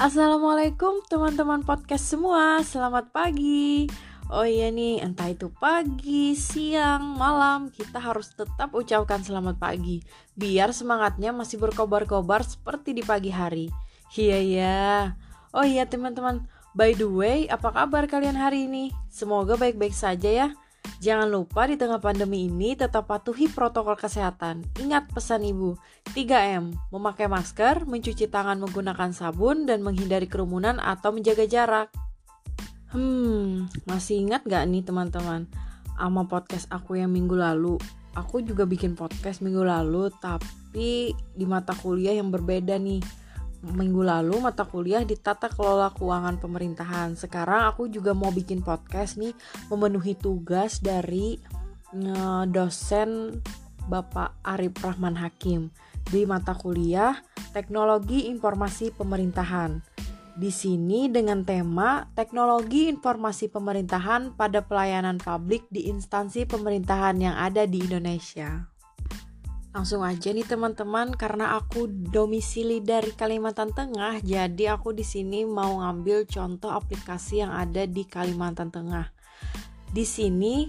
Assalamualaikum teman-teman podcast semua, selamat pagi. Oh iya nih, entah itu pagi, siang, malam, kita harus tetap ucapkan selamat pagi, biar semangatnya masih berkobar-kobar seperti di pagi hari. Iya ya. Oh iya teman-teman, by the way, apa kabar kalian hari ini? Semoga baik-baik saja ya. Jangan lupa di tengah pandemi ini tetap patuhi protokol kesehatan. Ingat pesan ibu, 3M, memakai masker, mencuci tangan menggunakan sabun, dan menghindari kerumunan atau menjaga jarak. Hmm, masih ingat gak nih teman-teman? Ama podcast aku yang minggu lalu. Aku juga bikin podcast minggu lalu, tapi di mata kuliah yang berbeda nih minggu lalu mata kuliah di tata kelola keuangan pemerintahan. Sekarang aku juga mau bikin podcast nih memenuhi tugas dari dosen Bapak Arif Rahman Hakim di mata kuliah Teknologi Informasi Pemerintahan. Di sini dengan tema Teknologi Informasi Pemerintahan pada pelayanan publik di instansi pemerintahan yang ada di Indonesia. Langsung aja nih teman-teman karena aku domisili dari Kalimantan Tengah, jadi aku di sini mau ngambil contoh aplikasi yang ada di Kalimantan Tengah. Di sini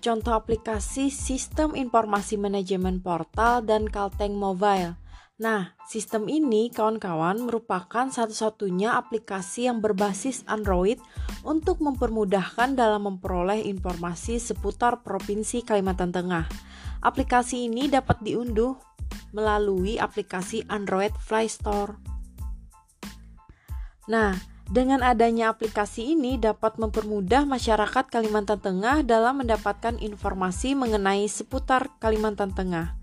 contoh aplikasi Sistem Informasi Manajemen Portal dan Kalteng Mobile. Nah, sistem ini kawan-kawan merupakan satu-satunya aplikasi yang berbasis Android untuk mempermudahkan dalam memperoleh informasi seputar Provinsi Kalimantan Tengah. Aplikasi ini dapat diunduh melalui aplikasi Android Play Store. Nah, dengan adanya aplikasi ini dapat mempermudah masyarakat Kalimantan Tengah dalam mendapatkan informasi mengenai seputar Kalimantan Tengah.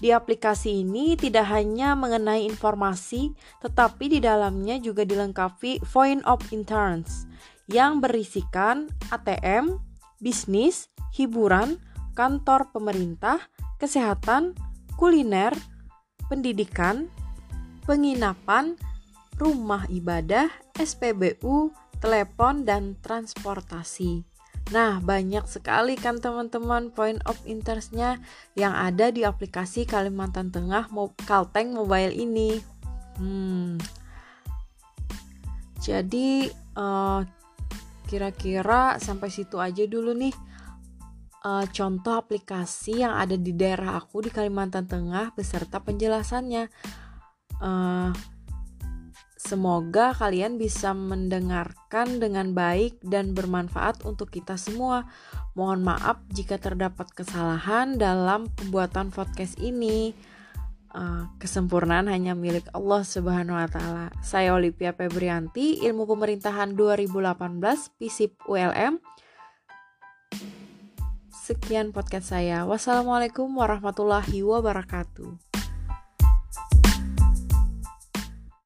Di aplikasi ini tidak hanya mengenai informasi, tetapi di dalamnya juga dilengkapi Point of Interest yang berisikan ATM, bisnis, hiburan, kantor pemerintah, kesehatan, kuliner, pendidikan, penginapan, rumah ibadah, SPBU, telepon, dan transportasi. Nah, banyak sekali kan teman-teman point of interestnya yang ada di aplikasi Kalimantan Tengah Kalteng Mobile ini. Hmm. Jadi uh, kira-kira sampai situ aja dulu nih uh, contoh aplikasi yang ada di daerah aku di Kalimantan Tengah beserta penjelasannya. Uh, semoga kalian bisa mendengarkan dengan baik dan bermanfaat untuk kita semua. Mohon maaf jika terdapat kesalahan dalam pembuatan podcast ini. Uh, kesempurnaan hanya milik Allah Subhanahu wa taala. Saya Olivia Febrianti, Ilmu Pemerintahan 2018, FISIP ULM. Sekian podcast saya. Wassalamualaikum warahmatullahi wabarakatuh.